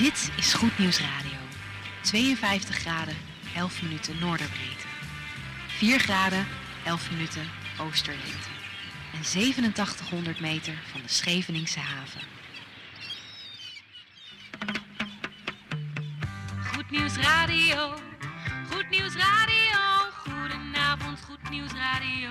Dit is Goed Nieuws Radio. 52 graden, 11 minuten noorderbreedte. 4 graden, 11 minuten oosterlengte. En 8700 meter van de Scheveningse haven. Goed Nieuws Radio. Goed Nieuws Radio. Goedenavond, Goed Nieuws Radio.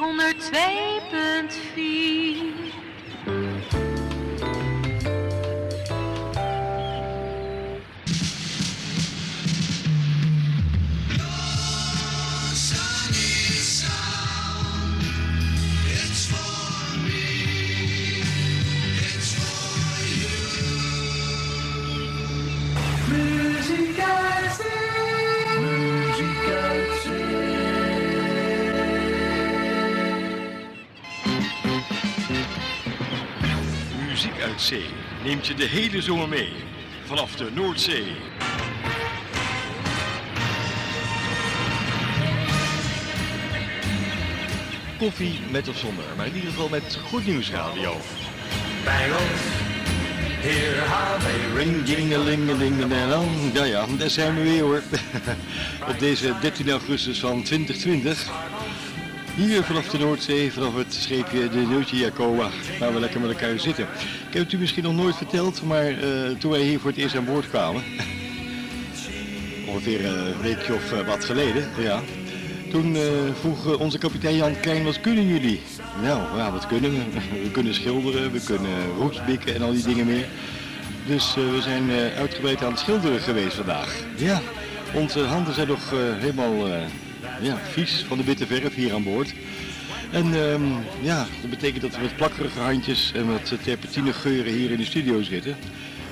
102.4 Muziek uit zee neemt je de hele zomer mee. Vanaf de Noordzee. Koffie met of zonder, maar in ieder geval met Goed Nieuws Radio. Bangles, hear how ring. Ring, jingelingeling, Ja, ja, daar zijn we weer hoor. Op deze 13 augustus van 2020. Hier vanaf de Noordzee, vanaf het scheepje de Nieuwtje Jacoba, waar we lekker met elkaar zitten. Ik heb het u misschien nog nooit verteld, maar eh, toen wij hier voor het eerst aan boord kwamen, ongeveer een weekje of eh, wat geleden, ja, toen eh, vroeg eh, onze kapitein Jan Klein, wat kunnen jullie? Nou, wat kunnen we? We kunnen schilderen, we kunnen roetsbikken en al die dingen meer. Dus eh, we zijn eh, uitgebreid aan het schilderen geweest vandaag. Ja, onze handen zijn nog eh, helemaal eh, ja, vies van de witte verf hier aan boord. En ehm, ja, dat betekent dat we met plakkerige handjes en met terpentine geuren hier in de studio zitten.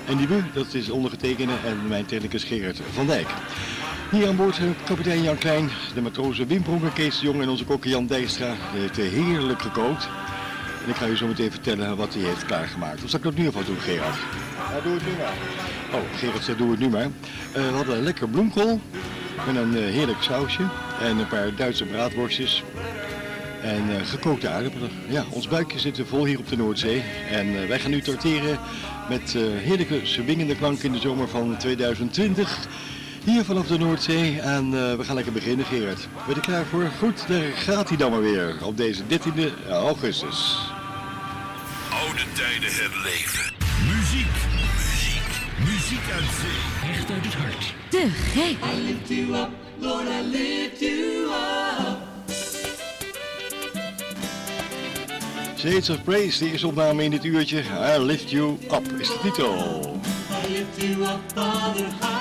En die dat is ondergetekende en mijn technicus Gerard van Dijk. Hier aan boord zijn kapitein Jan Klein, de matrozen Wim Pronk en Kees de Jong en onze kokke Jan Dijkstra. Die heeft eh, heerlijk gekookt. En ik ga je zo meteen vertellen wat hij heeft klaargemaakt. Of zal ik dat nu alvast doen, Gerard? Ja, doe het nu maar. Oh, Gerard doe het nu maar. Eh, we hadden een lekker bloemkool met een eh, heerlijk sausje en een paar Duitse braadworstjes. En eh, gekookte aardappelen. Ja, ons buikje zit vol hier op de Noordzee. En eh, wij gaan nu torteren met eh, heerlijke swingende klanken in de zomer van 2020. Hier vanaf de Noordzee. En we gaan lekker beginnen, Gerard. Ben je er klaar voor? Goed, daar gaat hij dan maar weer. Op deze 13e augustus. Oude tijden herleven. Muziek, uit zee. Echt uit het hart. De gek. Shades of Praise, de eerste opname in dit uurtje. I Lift You Up is de titel. I lift you up, Father, higher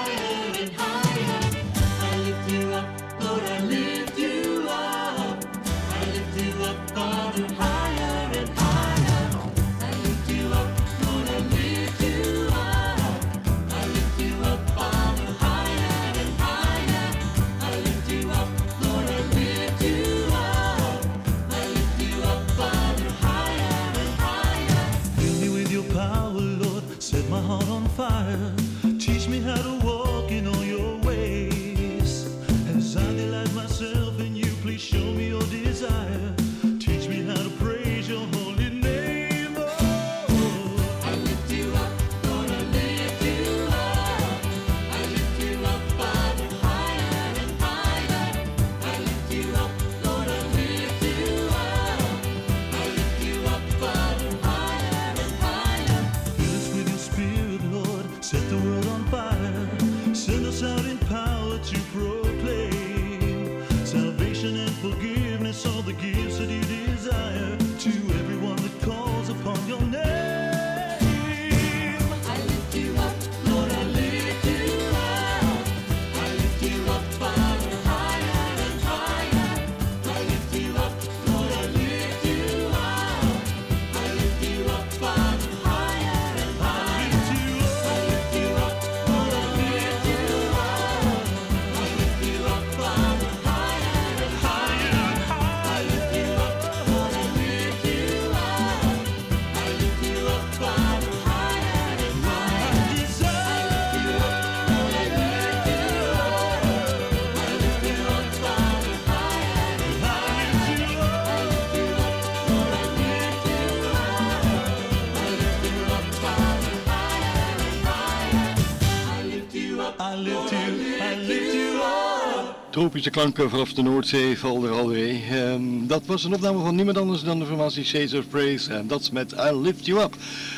tropische klanken vanaf de Noordzee, Valder Alderé. Ehm, dat was een opname van niemand anders dan de formatie Shades of Praise. En dat met I Lift You Up.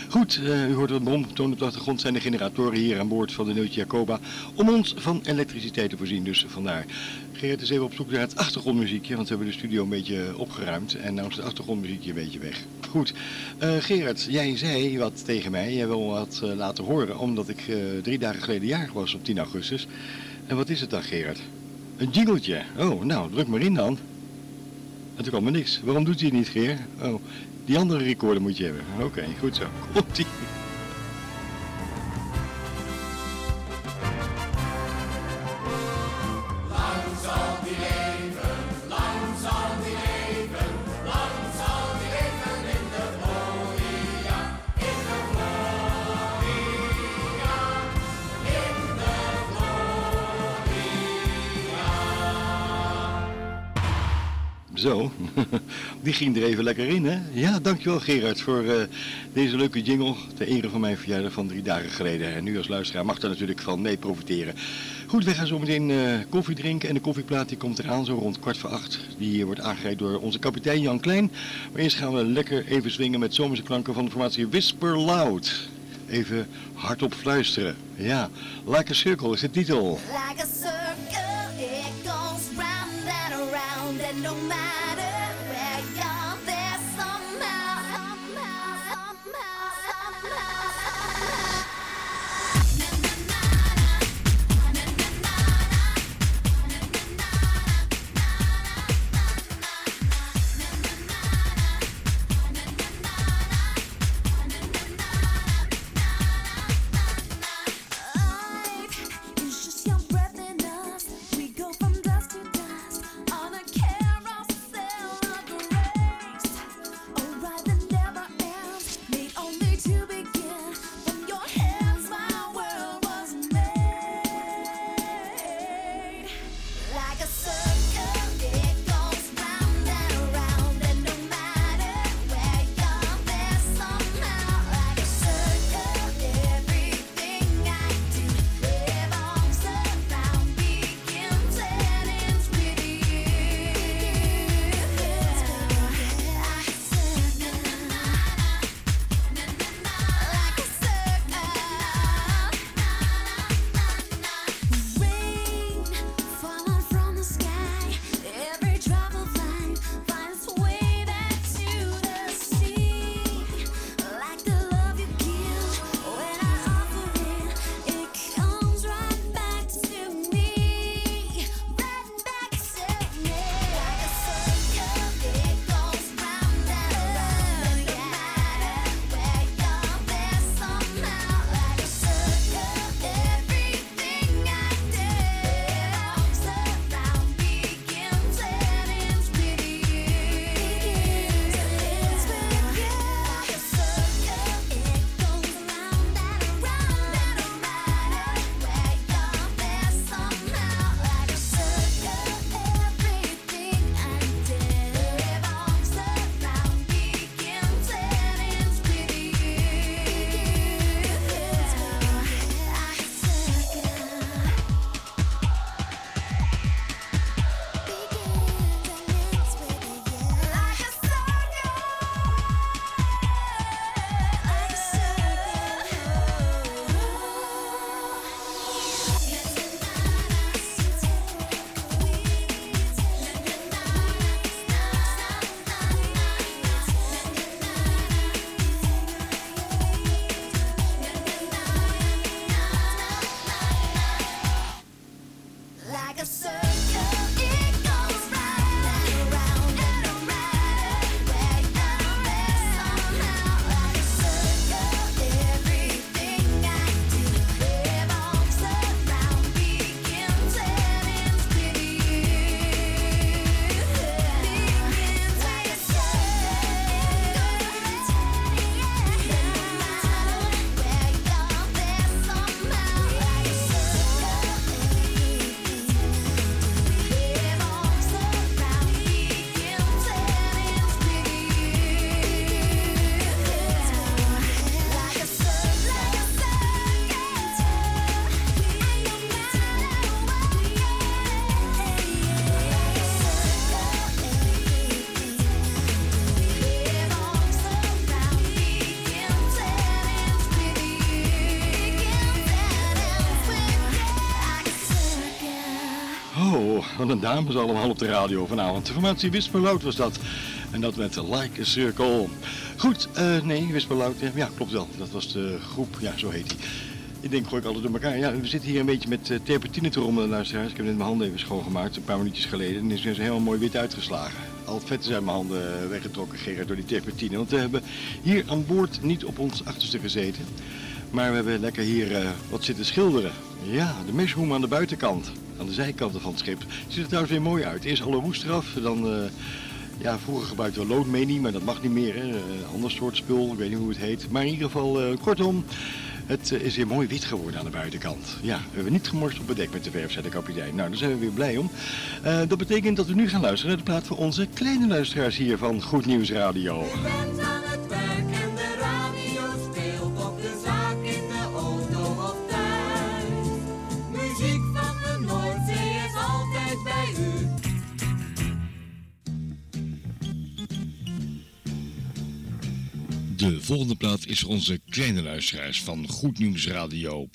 Goed, eh, u hoort het bromtoon op de achtergrond zijn de generatoren hier aan boord van de Neutje Jacoba. Om ons van elektriciteit te voorzien, dus vandaar. Gerrit is even op zoek naar het achtergrondmuziekje, want we hebben de studio een beetje opgeruimd. En nou is het achtergrondmuziekje een beetje weg. Goed, Gerard, jij zei wat tegen mij. Jij wil wat eh, laten horen, omdat ik drie dagen geleden jarig was op 10 augustus. En wat is het dan, Gerard? Een jingletje. Oh, nou, druk maar in dan. En toen kwam er niks. Waarom doet hij niet, Geer? Oh, die andere recorder moet je hebben. Oké, goed zo. Komt-ie. Zo, die ging er even lekker in, hè? Ja, dankjewel Gerard voor eh, deze leuke jingle. Ter ere van mijn verjaardag van drie dagen geleden. En nu als luisteraar mag daar natuurlijk van mee profiteren. Goed, we gaan zo meteen eh, koffie drinken. En de koffieplaat komt eraan zo rond kwart voor acht. Die wordt aangereikt door onze kapitein Jan Klein. Maar eerst gaan we lekker even swingen met zomerse klanken van de formatie Whisper Loud. Even hardop fluisteren. Ja, Like a Circle is de titel. Like a circle, that no matter dames allemaal op de radio vanavond. De formatie Wisperloot was dat. En dat met Like a Circle. Goed, eh, nee, Wisperloot, ja, klopt wel. Dat was de groep, ja, zo heet die. Ik denk, gooi ik altijd door elkaar. Ja, we zitten hier een beetje met uh, terpentine te rommelen, luisteraars. Ik heb net mijn handen even schoongemaakt, een paar minuutjes geleden. En is weer helemaal mooi wit uitgeslagen. Al vet uit mijn handen weggetrokken, Gerard, door die terpentine. Want we hebben hier aan boord niet op ons achterste gezeten. Maar we hebben lekker hier uh, wat zitten schilderen. Ja, de meshroom aan de buitenkant, aan de zijkanten van het schip. Ziet er trouwens weer mooi uit. Eerst alle roest eraf, dan... Uh, ja, vroeger gebruikten we loodmenie, maar dat mag niet meer. Hè. Een ander soort spul, ik weet niet hoe het heet. Maar in ieder geval, uh, kortom, het is weer mooi wit geworden aan de buitenkant. Ja, we hebben niet gemorst op het dek met de verf, zei de kapitein. Nou, daar zijn we weer blij om. Dat betekent dat we nu gaan luisteren naar de plaat voor onze kleine luisteraars hier van Goed Nieuws Radio. De volgende plaat is onze kleine luisteraars van Goed Nieuws Radio.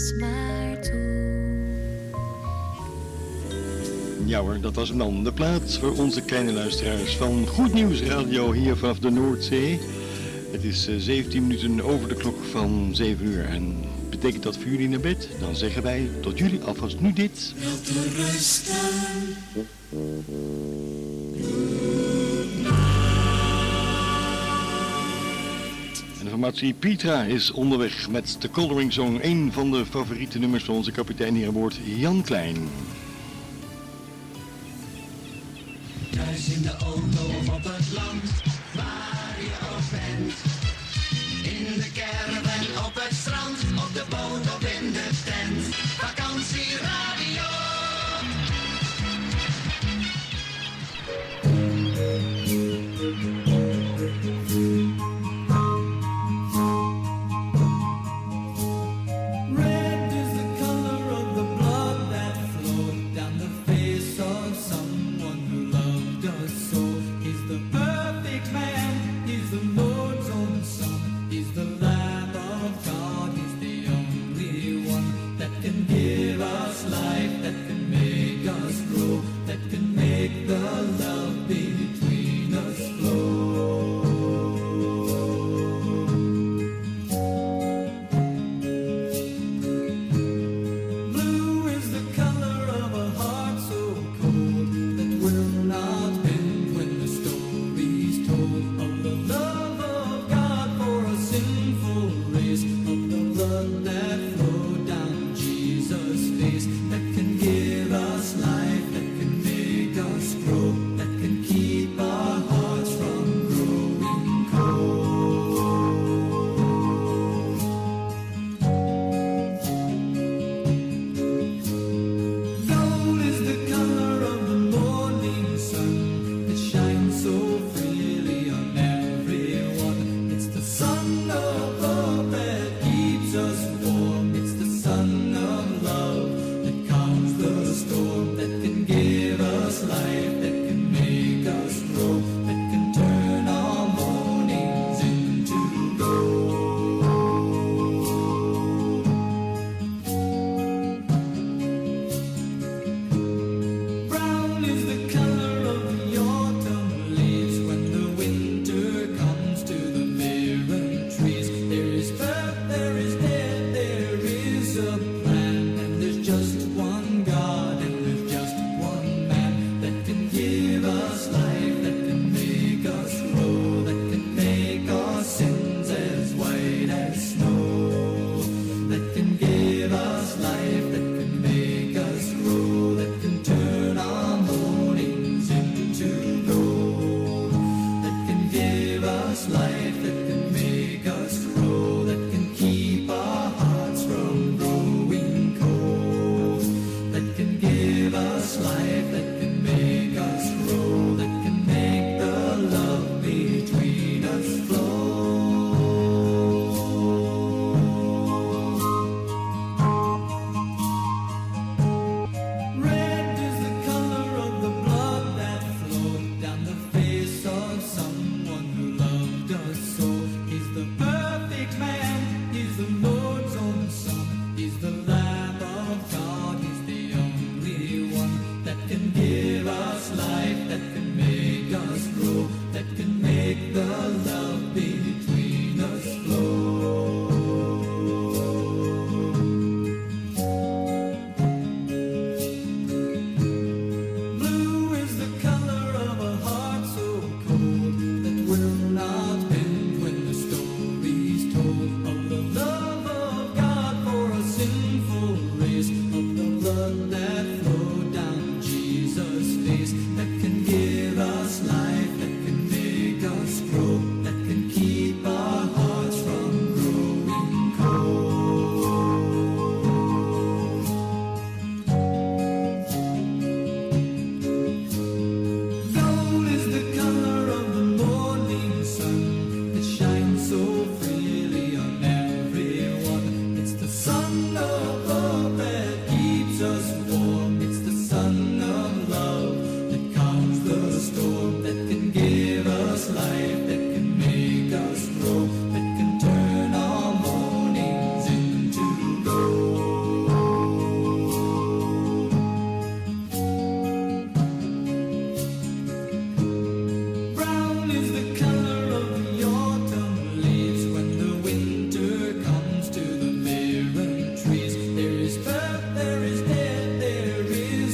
Oogjes maar toe. Ja hoor, dat was hem dan. De plaats voor onze kleine luisteraars van Goed Nieuws Radio hier vanaf de Noordzee. Het is eh, 17 minuten over de klok van 7 uur. En betekent dat voor jullie naar bed? Dan zeggen wij tot jullie alvast nu dit. Formatie Pietra is onderweg met de Coloring Song. Een van de favoriete nummers van onze kapitein hier aan boord, Jan Klein.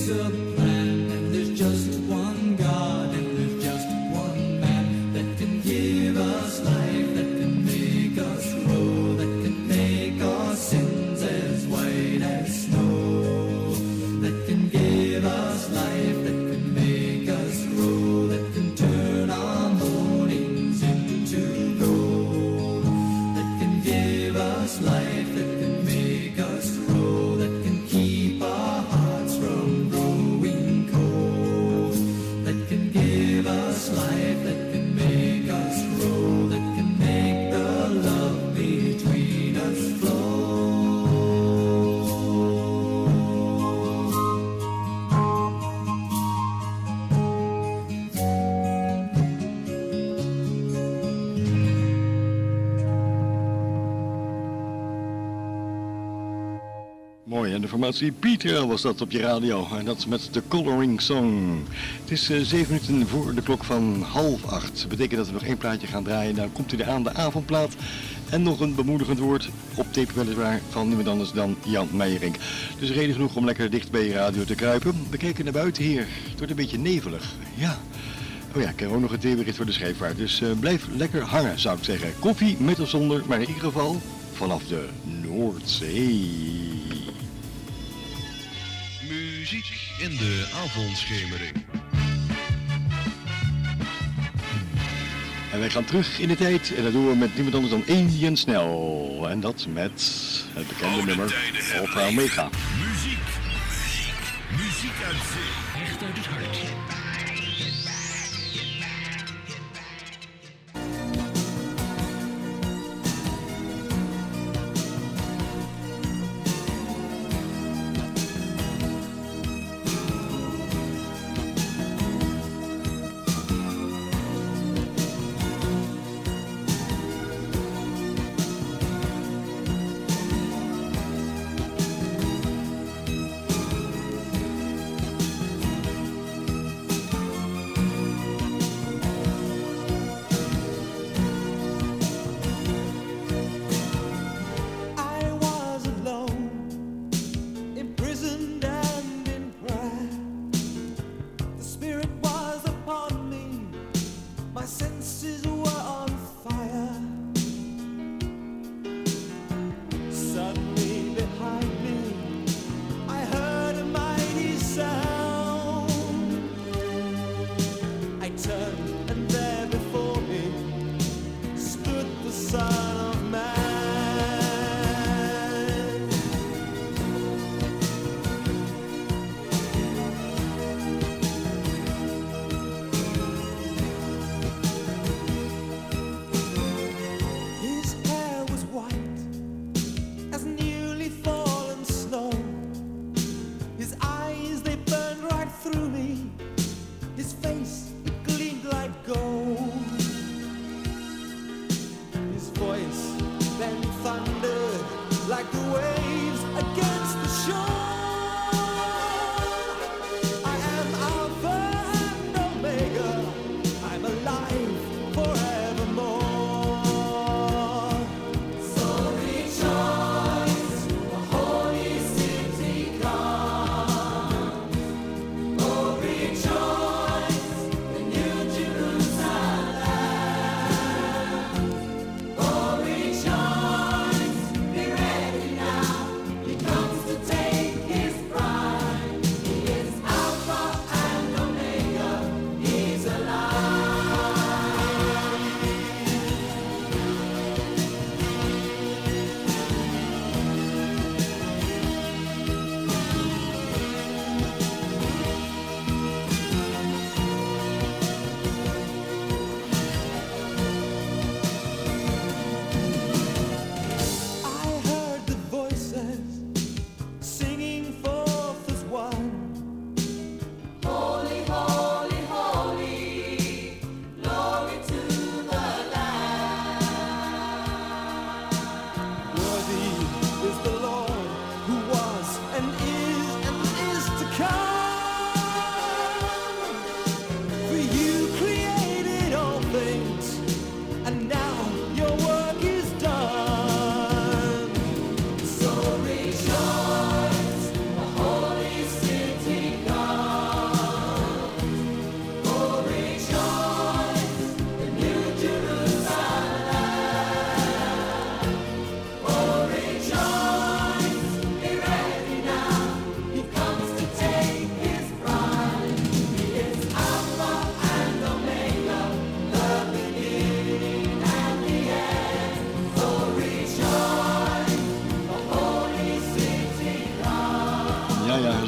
Jesus. Mooi, en de formatie Pieter was dat op je radio. En dat is met de Coloring Song. Het is eh, zeven minuten voor de klok van half acht. Dat betekent dat we nog één plaatje gaan draaien. Dan komt hij aan, de avondplaat. En nog een bemoedigend woord op tape weliswaar van niemand anders dan Jan Meijering. Dus reden genoeg om lekker dicht bij je radio te kruipen. We kijken naar buiten hier. Het wordt een beetje nevelig. Ja. Oh ja, ik heb ook nog een theebericht voor de scheepvaart. Dus eh, blijf lekker hangen, zou ik zeggen. Koffie met of zonder, maar in ieder geval vanaf de Noordzee. De avondschemering. En wij gaan terug in de tijd en dat doen we met niemand anders dan Indian Snell. En dat met het bekende nummer Alpha Omega. Muziek, muziek, muziek uit zee.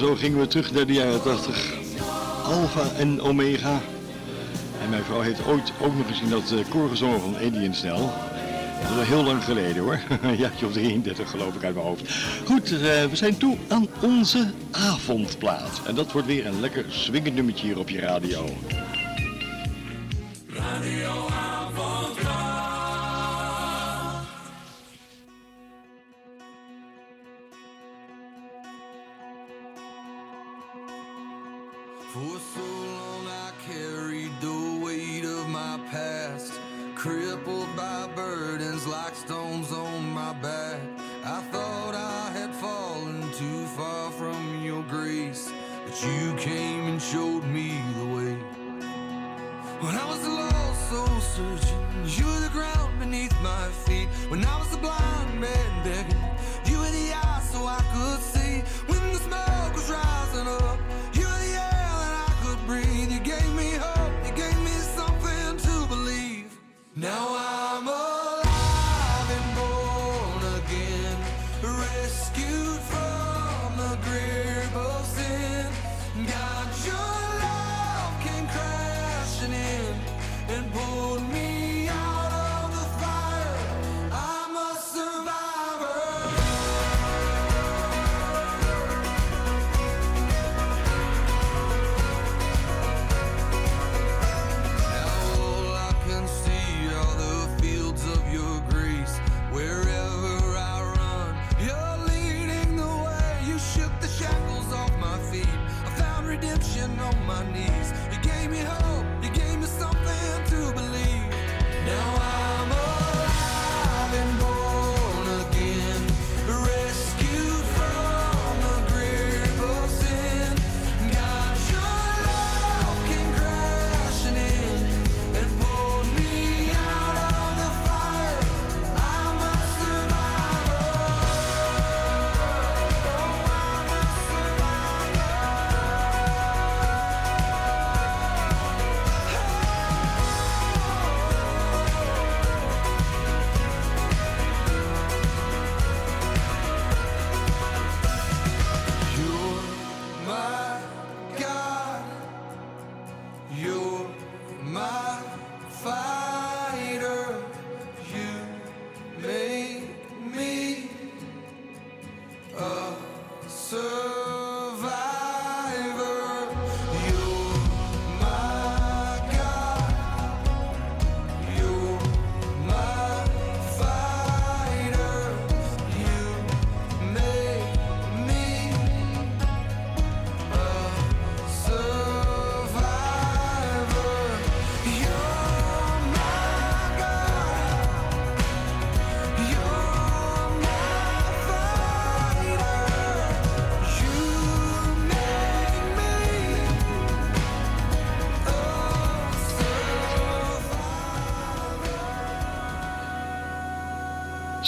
Zo gingen we terug naar de jaren 80. Alpha en Omega. En mijn vrouw heeft ooit ook nog gezien dat uh, koor gezongen van Alien Snel. Dat is heel lang geleden hoor. ja, op 33 geloof ik uit mijn hoofd. Goed, uh, we zijn toe aan onze avondplaat. En dat wordt weer een lekker swingend nummertje hier op je. Radio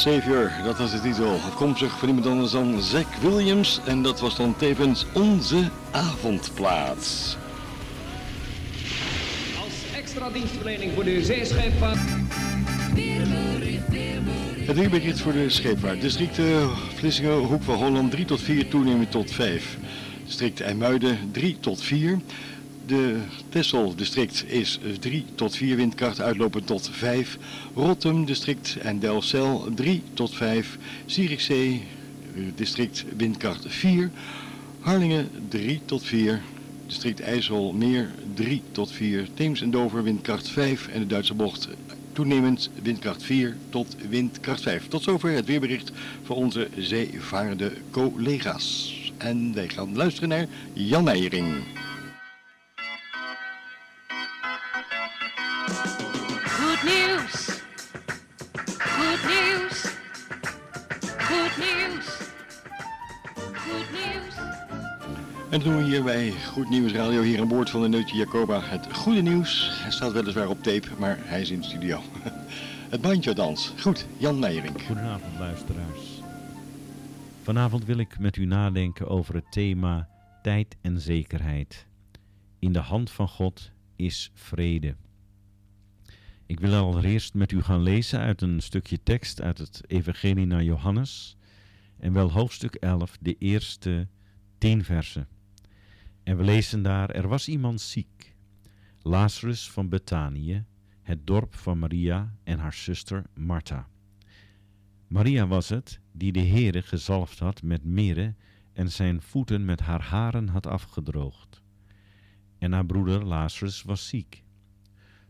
Savior, dat was de titel. Afkomstig van iemand anders dan Zack Williams. En dat was dan tevens onze avondplaats. Als extra dienstverlening voor de zeescheepvaart. Het weerbericht voor de scheepvaart. District eh, Vlissingen, Hoek van Holland 3 tot 4, toenemend tot 5. District IJmuiden 3 tot 4. De Texel district is 3 tot 4 windkracht, uitlopend tot 5. Rotterdam district en Delfzijl 3 tot 5. Zierikzee eh, district windkracht 4. Harlingen 3 tot 4. District IJsselmeer 3 tot 4. Theems en Dover windkracht 5 en de Duitse bocht toenemend windkracht 4 tot windkracht 5. Tot zover het weerbericht voor onze zeevarende collega's. En wij gaan luisteren naar Jan Meijering. En doen we hier bij Goed Nieuws Radio hier aan boord van de Neutje Jacoba. Het goede nieuws, hij staat weliswaar op tape, maar hij is in de studio. Het bandje dans. Goed, Jan Meijering. Goedenavond luisteraars. Vanavond wil ik met u nadenken over het thema tijd en zekerheid. In de hand van God is vrede. Ik wil allereerst met u gaan lezen uit een stukje tekst uit het Evangelie naar Johannes en wel hoofdstuk 11, de eerste tien versen. En we lezen daar, er was iemand ziek. Lazarus van Betanië, het dorp van Maria en haar zuster Martha. Maria was het die de Heere gezalfd had met mirre en zijn voeten met haar haren had afgedroogd. En haar broeder Lazarus was ziek.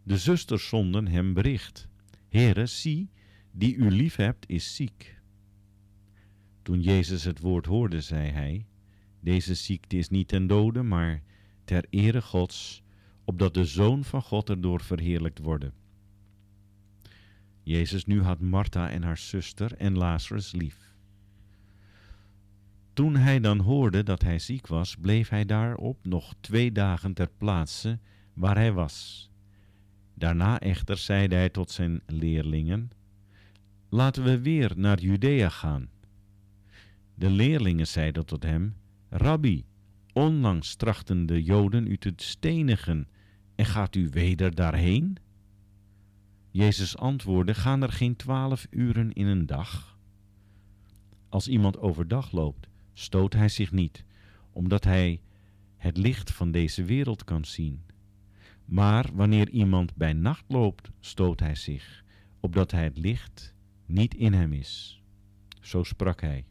De zusters zonden hem bericht. Heere, zie, die u liefhebt is ziek. Toen Jezus het woord hoorde, zei hij, Deze ziekte is niet ten dode, maar ter ere Gods, opdat de Zoon van God erdoor verheerlijkt worden. Jezus nu had Martha en haar zuster en Lazarus lief. Toen hij dan hoorde dat hij ziek was, bleef hij daarop nog twee dagen ter plaatse waar hij was. Daarna echter zeide hij tot zijn leerlingen, Laten we weer naar Judea gaan. De leerlingen zeiden tot hem, Rabbi, onlangs trachten de Joden u te stenigen, en gaat u weder daarheen? Jezus antwoordde, gaan er geen twaalf uren in een dag? Als iemand overdag loopt, stoot hij zich niet, omdat hij het licht van deze wereld kan zien. Maar wanneer iemand bij nacht loopt, stoot hij zich, opdat hij het licht niet in hem is. Zo sprak hij.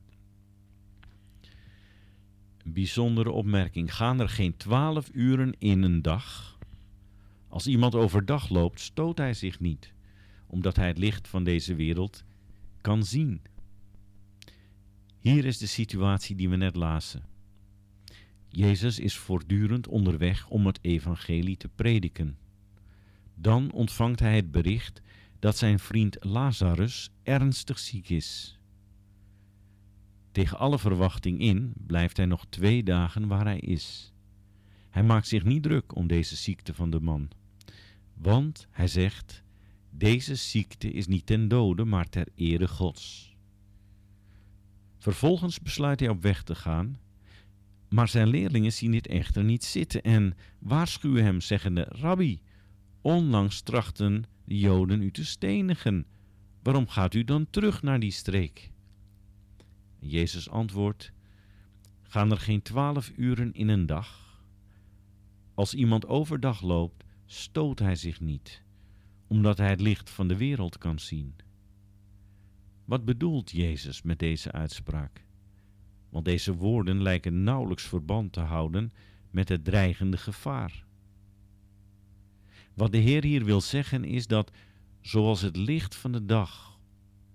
Bijzondere opmerking. Gaan er geen twaalf uren in een dag? Als iemand overdag loopt, stoot hij zich niet, omdat hij het licht van deze wereld kan zien. Hier is de situatie die we net lazen. Jezus is voortdurend onderweg om het evangelie te prediken. Dan ontvangt hij het bericht dat zijn vriend Lazarus ernstig ziek is. Tegen alle verwachting in blijft hij nog twee dagen waar hij is. Hij maakt zich niet druk om deze ziekte van de man, want hij zegt: Deze ziekte is niet ten dode, maar ter ere Gods. Vervolgens besluit hij op weg te gaan, maar zijn leerlingen zien dit echter niet zitten en waarschuwen hem, zeggende: Rabbi, onlangs trachten de Joden u te stenigen. Waarom gaat u dan terug naar die streek? Jezus antwoordt: Gaan er geen twaalf uren in een dag? Als iemand overdag loopt, stoot hij zich niet, omdat hij het licht van de wereld kan zien. Wat bedoelt Jezus met deze uitspraak? Want deze woorden lijken nauwelijks verband te houden met het dreigende gevaar. Wat de Heer hier wil zeggen is dat, zoals het licht van de dag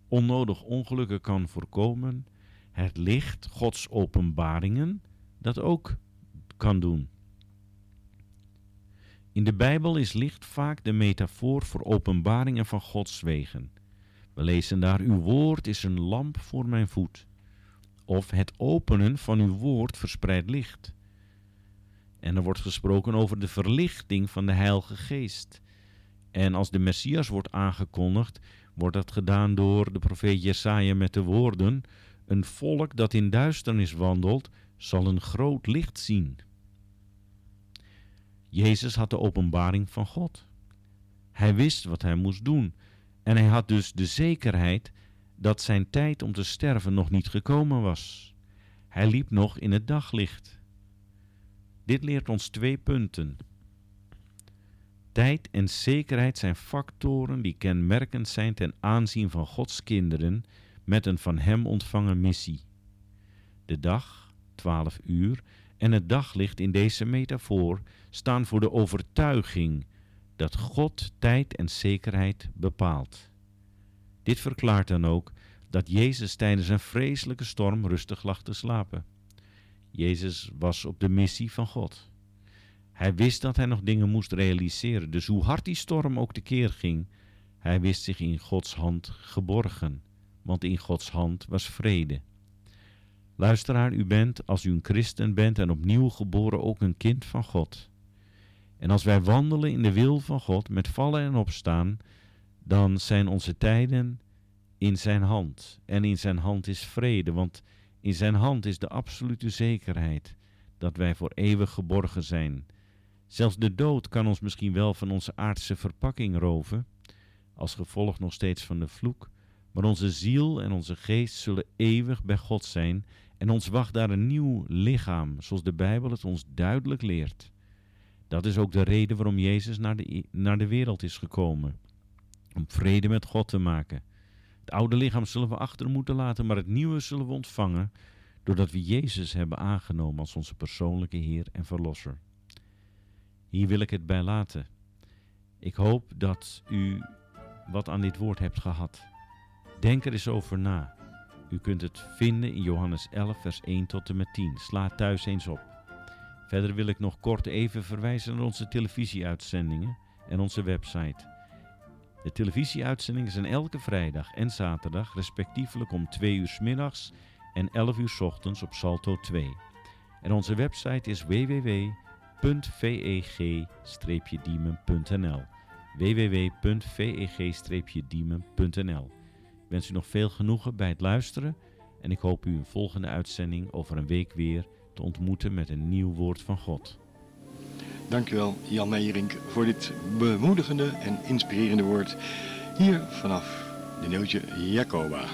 onnodig ongelukken kan voorkomen, het licht Gods openbaringen dat ook kan doen. In de Bijbel is licht vaak de metafoor voor openbaringen van Gods wegen. We lezen daar: Uw woord is een lamp voor mijn voet. Of het openen van uw woord verspreidt licht. En er wordt gesproken over de verlichting van de Heilige Geest. En als de Messias wordt aangekondigd, wordt dat gedaan door de profeet Jesaja met de woorden: Een volk dat in duisternis wandelt, zal een groot licht zien. Jezus had de openbaring van God. Hij wist wat hij moest doen en hij had dus de zekerheid dat zijn tijd om te sterven nog niet gekomen was. Hij liep nog in het daglicht. Dit leert ons twee punten. Tijd en zekerheid zijn factoren die kenmerkend zijn ten aanzien van Gods kinderen met een van Hem ontvangen missie. De dag, twaalf uur, en het daglicht in deze metafoor staan voor de overtuiging dat God tijd en zekerheid bepaalt. Dit verklaart dan ook dat Jezus tijdens een vreselijke storm rustig lag te slapen. Jezus was op de missie van God. Hij wist dat hij nog dingen moest realiseren, dus hoe hard die storm ook tekeer ging, hij wist zich in Gods hand geborgen, want in Gods hand was vrede. Luisteraar, u bent, als u een christen bent en opnieuw geboren, ook een kind van God. En als wij wandelen in de wil van God met vallen en opstaan, dan zijn onze tijden in zijn hand. En in zijn hand is vrede, want in zijn hand is de absolute zekerheid dat wij voor eeuwig geborgen zijn. Zelfs de dood kan ons misschien wel van onze aardse verpakking roven, als gevolg nog steeds van de vloek, maar onze ziel en onze geest zullen eeuwig bij God zijn en ons wacht daar een nieuw lichaam, zoals de Bijbel het ons duidelijk leert. Dat is ook de reden waarom Jezus naar de, naar de wereld is gekomen. Om vrede met God te maken. Het oude lichaam zullen we achter moeten laten, maar het nieuwe zullen we ontvangen doordat we Jezus hebben aangenomen als onze persoonlijke Heer en Verlosser. Hier wil ik het bij laten. Ik hoop dat u wat aan dit woord hebt gehad. Denk er eens over na. U kunt het vinden in Johannes 11, vers 1 tot en met 10. Sla thuis eens op. Verder wil ik nog kort even verwijzen naar onze televisieuitzendingen en onze website. De televisieuitzendingen zijn elke vrijdag en zaterdag respectievelijk om 2 uur 's middags en 11 uur 's ochtends op Salto 2. En onze website is www.veg-diemen.nl www.veg-diemen.nl wens u nog veel genoegen bij het luisteren en ik hoop u een volgende uitzending over een week weer te ontmoeten met een nieuw woord van God. Dankjewel Jan Meijerink voor dit bemoedigende en inspirerende woord. Hier vanaf de Neeltje Jacoba.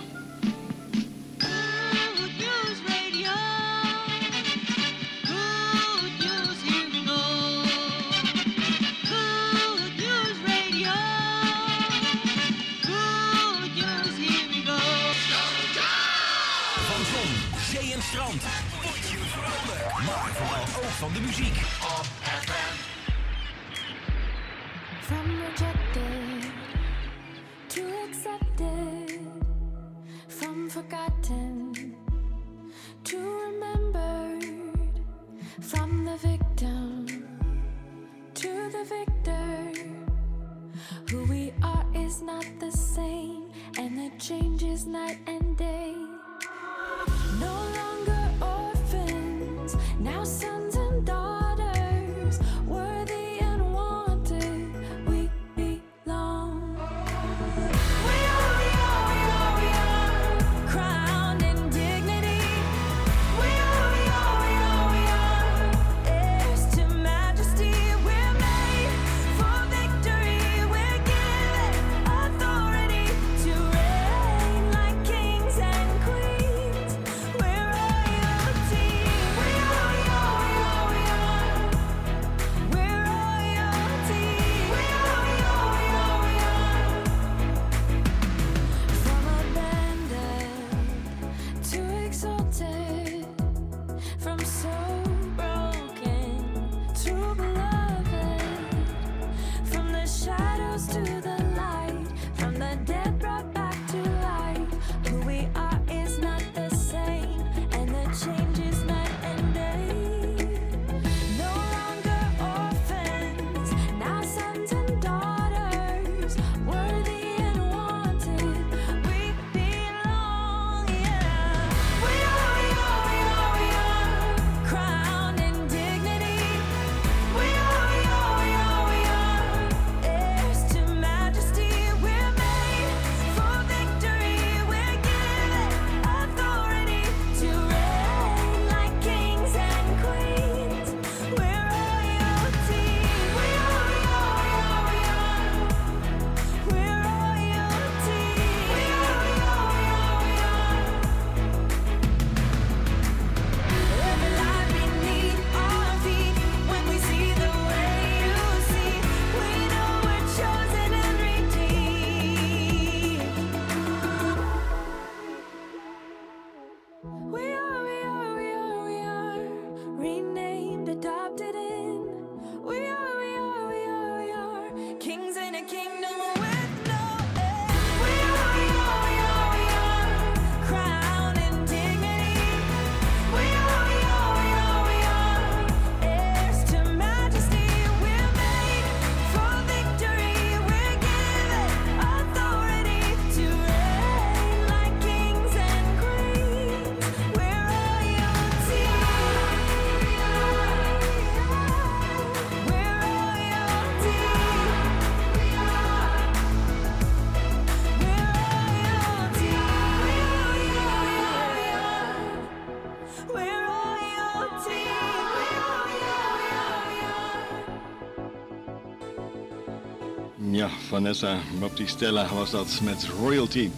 Vanessa Baptistella was dat met Royalty.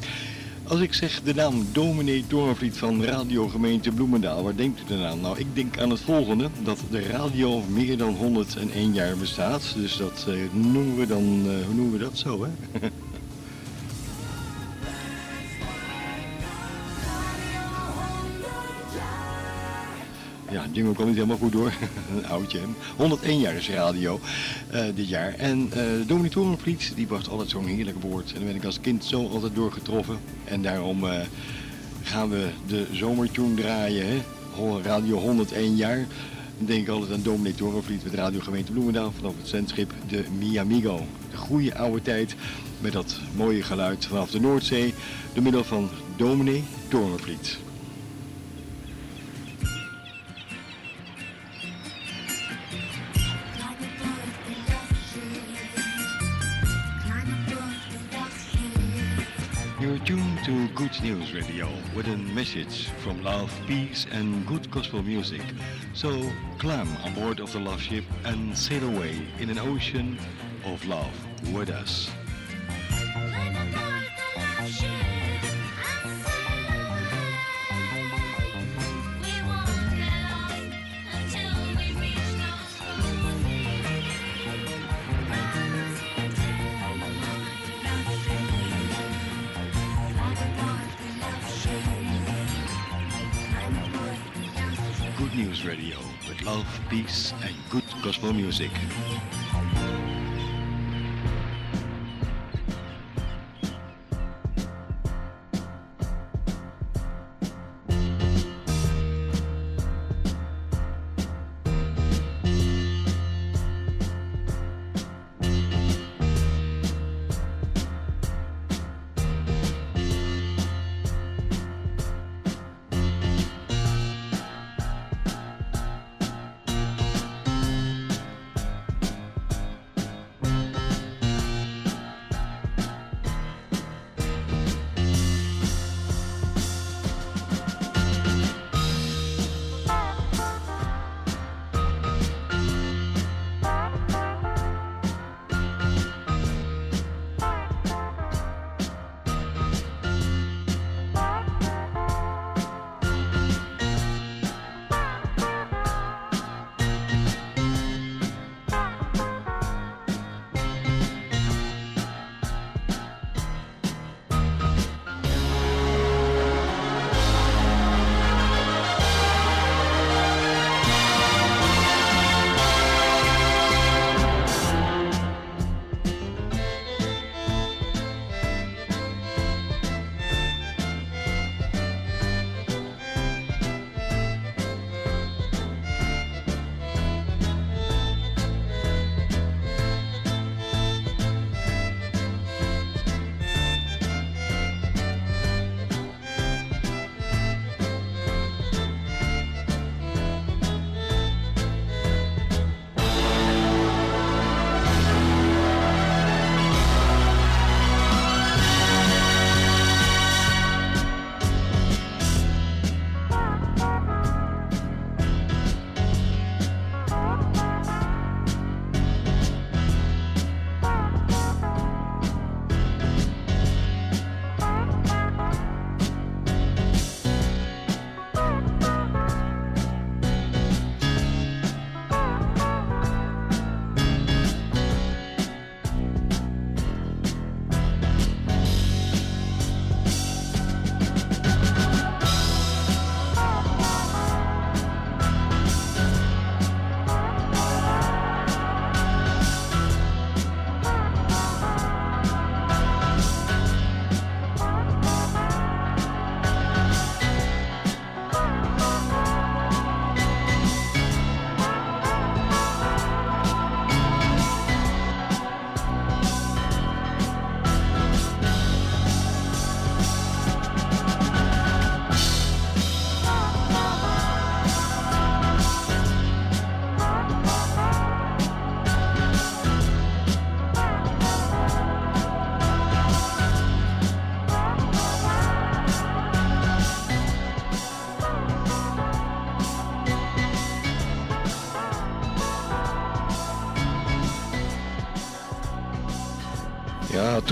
Als ik zeg de naam dominee Torenvliet van radiogemeente Bloemendaal, waar denkt u dan aan? Nou, ik denk aan het volgende, dat de radio meer dan 101 jaar bestaat. Dus dat eh, noemen we dan, eh, hoe noemen we dat zo, hè? jingle kwam niet helemaal goed door. Een oudje. hè. 101 jaar is radio eh, dit jaar. En eh Dominique Torenvliet, die bracht altijd zo'n heerlijk woord. En daar ben ik als kind zo altijd door getroffen. En daarom eh, gaan we de zomertune draaien. Hè? Radio 101 jaar. Dan denk ik altijd aan Dominique Torenvliet met Radio Gemeente Bloemendaal vanaf het zendschip de Miamigo. De goede oude tijd met dat mooie geluid vanaf de Noordzee. Door middel van Dominique Torenvliet. You're tuned to Good News Radio with a message from love, peace and good gospel music. So climb on board of the love ship and sail away in an ocean of love with us. Good gospel music.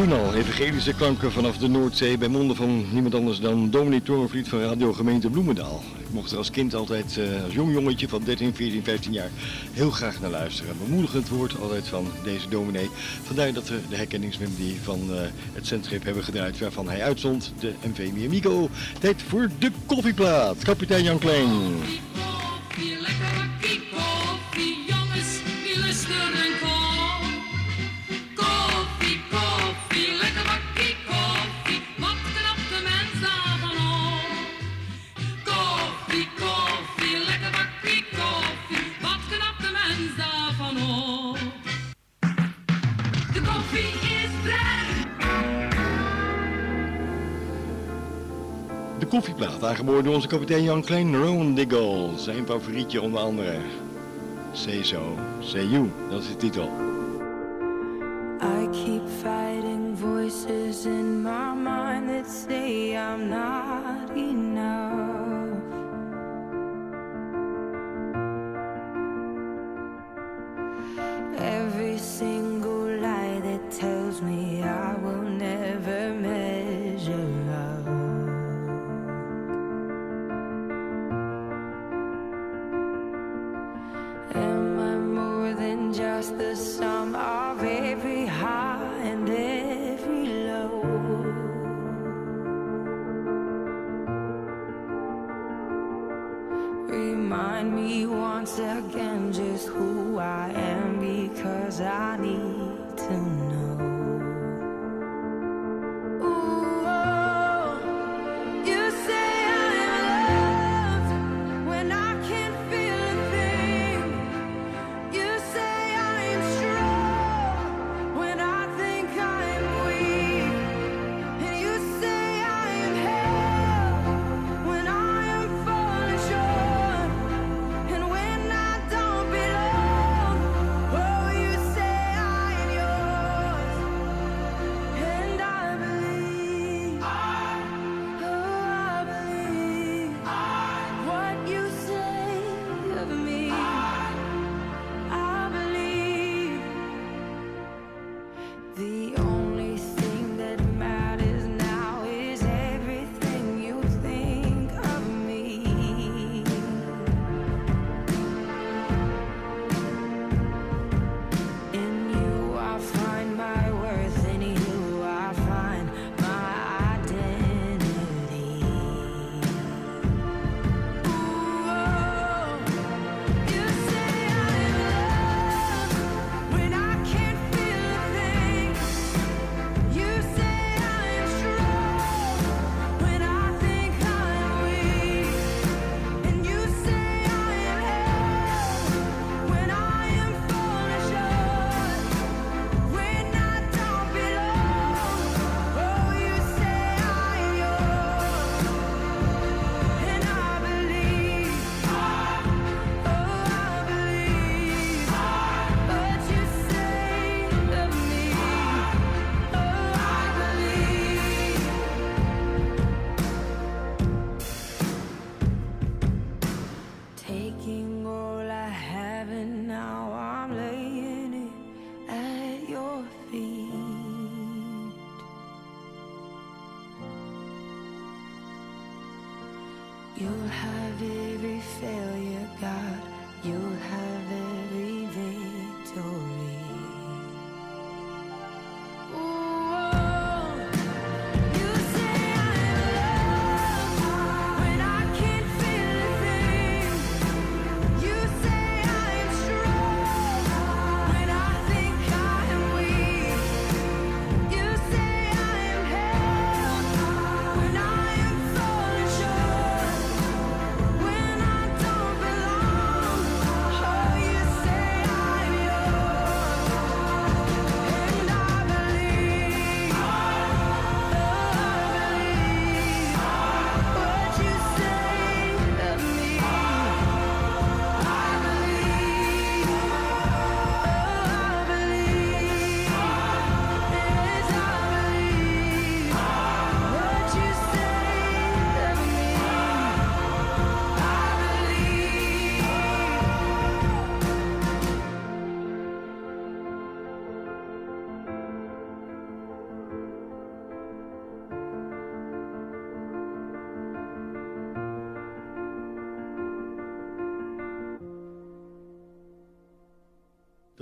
toen al evangelische klanken vanaf de Noordzee bij monden van niemand anders dan dominee Torenvliet van Radio Gemeente Bloemendaal. Ik mocht er als kind altijd, eh, als jong jongetje van 13, 14, 15 jaar, heel graag naar luisteren. Bemoedigend woord altijd van deze dominee. Vandaar dat we de herkenningsmelodie van eh, het centrip hebben gedraaid waarvan hij uitzond, de MV Miamigo. Tijd voor de koffieplaat. Kapitein Jan Klein. Daar geboorde onze kapitein Jan Klein, Rowan. Zijn favorietje onder andere. Say So, Say You, dat is de titel.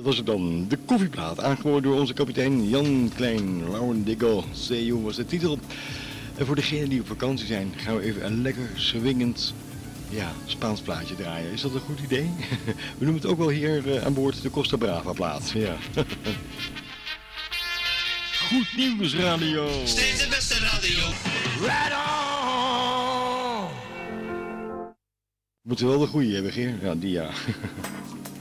Was het dan. De koffieplaat, aangeboden door onze kapitein Jan Klein. Lauren Diggle, was de titel. En voor degenen die op vakantie zijn, gaan we even een lekker swingend ja, Spaans plaatje draaien. Is dat een goed idee? We noemen het ook wel hier eh, aan boord de Costa Brava plaat. Ja. Goed nieuws radio. Steeds de beste radio. Right on! Moeten we wel de goede hebben, Geer? Ja, die ja.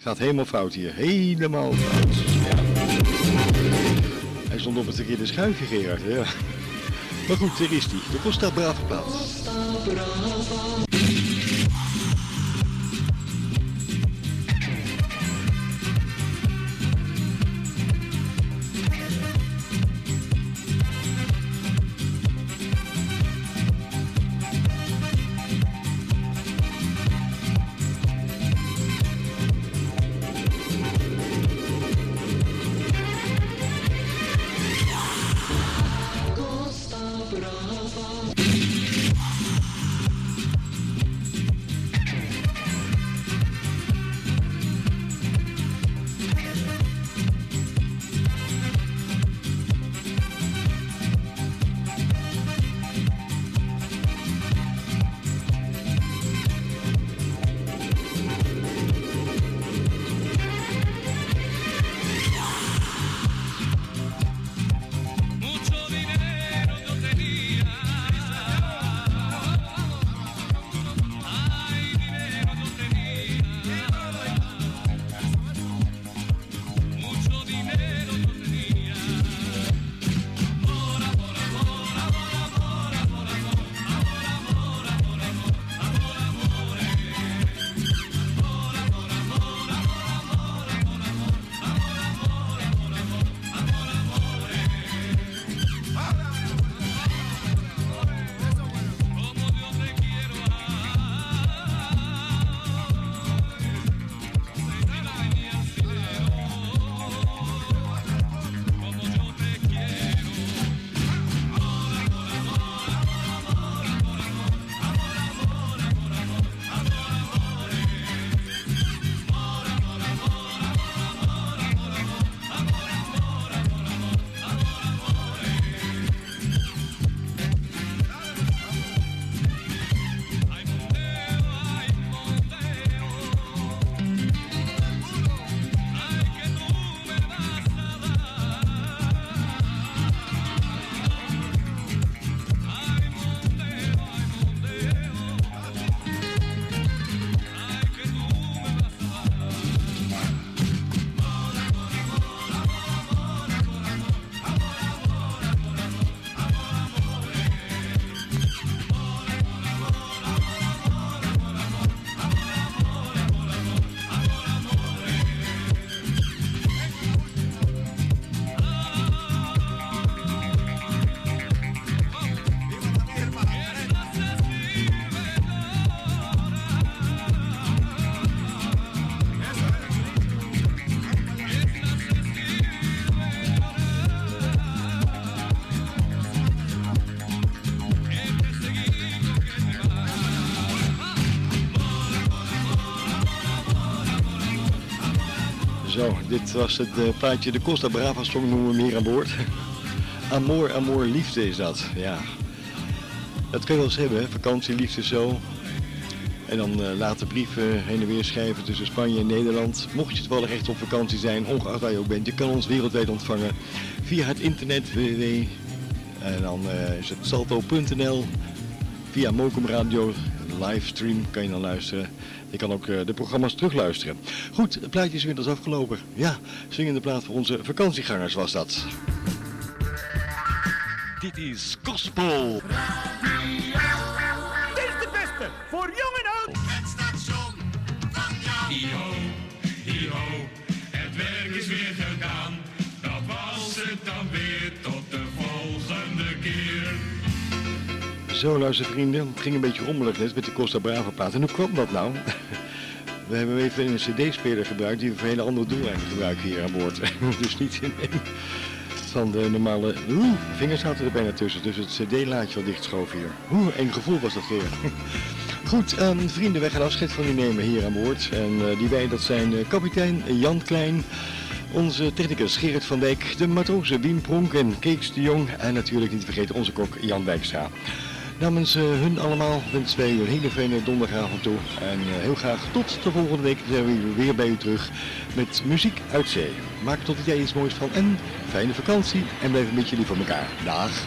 Gaat helemaal fout hier. Helemaal fout. Hij stond op het verkeerde schuifje, Gerard. Maar goed, daar is hij. De Costa Brava plaat. Dit was het eh, plaatje de Costa Brava Song noemen we meer aan boord. Amor, amor, liefde is dat, ja. Dat kun je wel eens hebben, vakantie, liefde zo. En dan eh, later brieven heen en weer schrijven tussen Spanje en Nederland. Mocht je toevallig echt op vakantie zijn, ongeacht waar je ook bent, je kan ons wereldwijd ontvangen via het internet www. En dan eh, is het salto.nl. Via Mokum Radio livestream kan je dan luisteren. Je kan ook eh, de programma's terugluisteren. Goed, het plaatje is inmiddels afgelopen. Ja, zingende plaat voor onze vakantiegangers was dat. Dit is Gospel. Zo, luistervrienden. Het ging een beetje rommelig net met de Costa Brava plaat. En hoe kwam dat nou? We hebben even een cd-speler gebruikt die we voor hele andere doeleinden gebruiken hier aan boord. dus niet in een van de normale... Oeh, vingers zaten er bijna tussen. Dus het cd-laadje wat dichtschoof hier. Oeh, een gevoel was dat weer. Goed, ehm, vrienden, wij gaan afscheid van u nemen hier aan boord. En eh, die wij, dat zijn eh, kapitein Jan Klein, onze technicus Gerrit van Dijk, de matrozen Wien Pronk en Kees de Jong en natuurlijk niet te vergeten onze kok Jan Wijkstra. Namens eh, hun allemaal wensen wij u een hele fijne donderdagavond toe. En eh, heel graag tot de volgende week zijn we weer bij u terug met muziek uit zee. Maak tot tijd iets moois van en fijne vakantie en blijf een beetje lief elkaar. Dag!